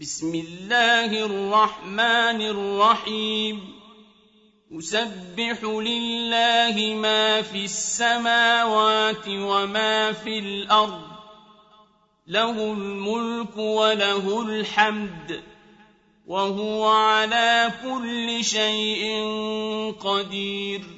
بسم الله الرحمن الرحيم. يسبح لله ما في السماوات وما في الأرض. له الملك وله الحمد. وهو على كل شيء قدير.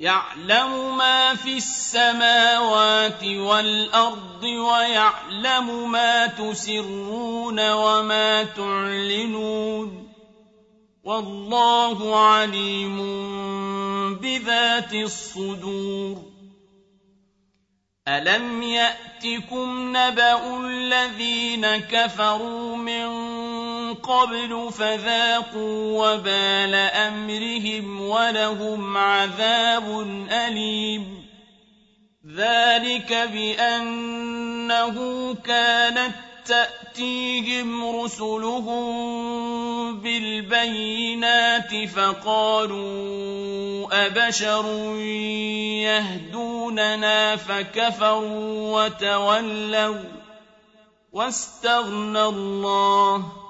يعلم ما في السماوات والأرض ويعلم ما تسرون وما تعلنون والله عليم بذات الصدور ألم يأتكم نبأ الذين كفروا من قبل فذاقوا وبال أمرهم ولهم عذاب أليم. ذلك بأنه كانت تأتيهم رسلهم بالبينات فقالوا أبشر يهدوننا فكفروا وتولوا واستغنى الله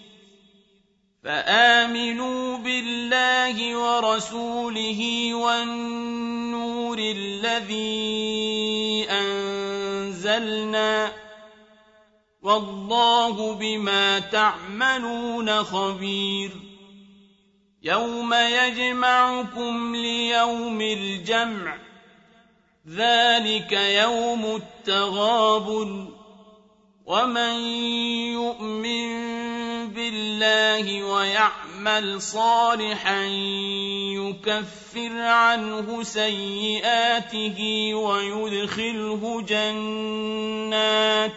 فامنوا بالله ورسوله والنور الذي انزلنا والله بما تعملون خبير يوم يجمعكم ليوم الجمع ذلك يوم التغابن ومن يؤمن بالله ويعمل صالحا يكفر عنه سيئاته ويدخله جنات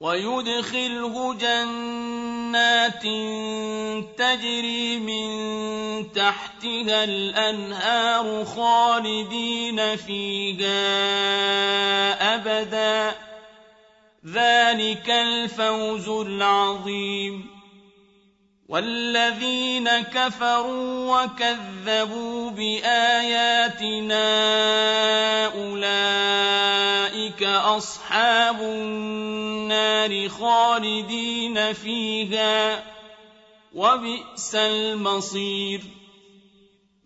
ويدخله جنات تجري من تحتها الأنهار خالدين فيها أبدا ذلك الفوز العظيم. والذين كفروا وكذبوا بآياتنا أولئك أصحاب النار خالدين فيها وبئس المصير.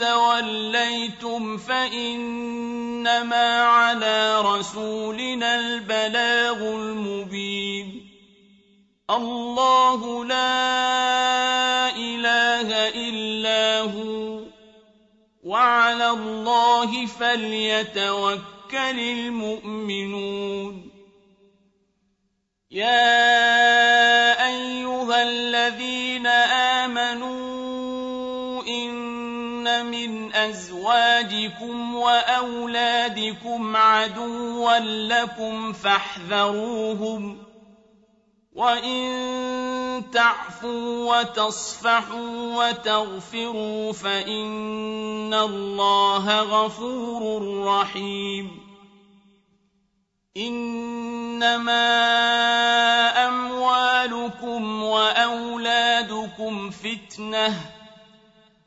توليتم فإنما على رسولنا البلاغ المبين. الله لا إله إلا هو وعلى الله فليتوكل المؤمنون. يا من أزواجكم وأولادكم عدوا لكم فاحذروهم وإن تعفوا وتصفحوا وتغفروا فإن الله غفور رحيم اموالكم أموالكم وأولادكم فتنة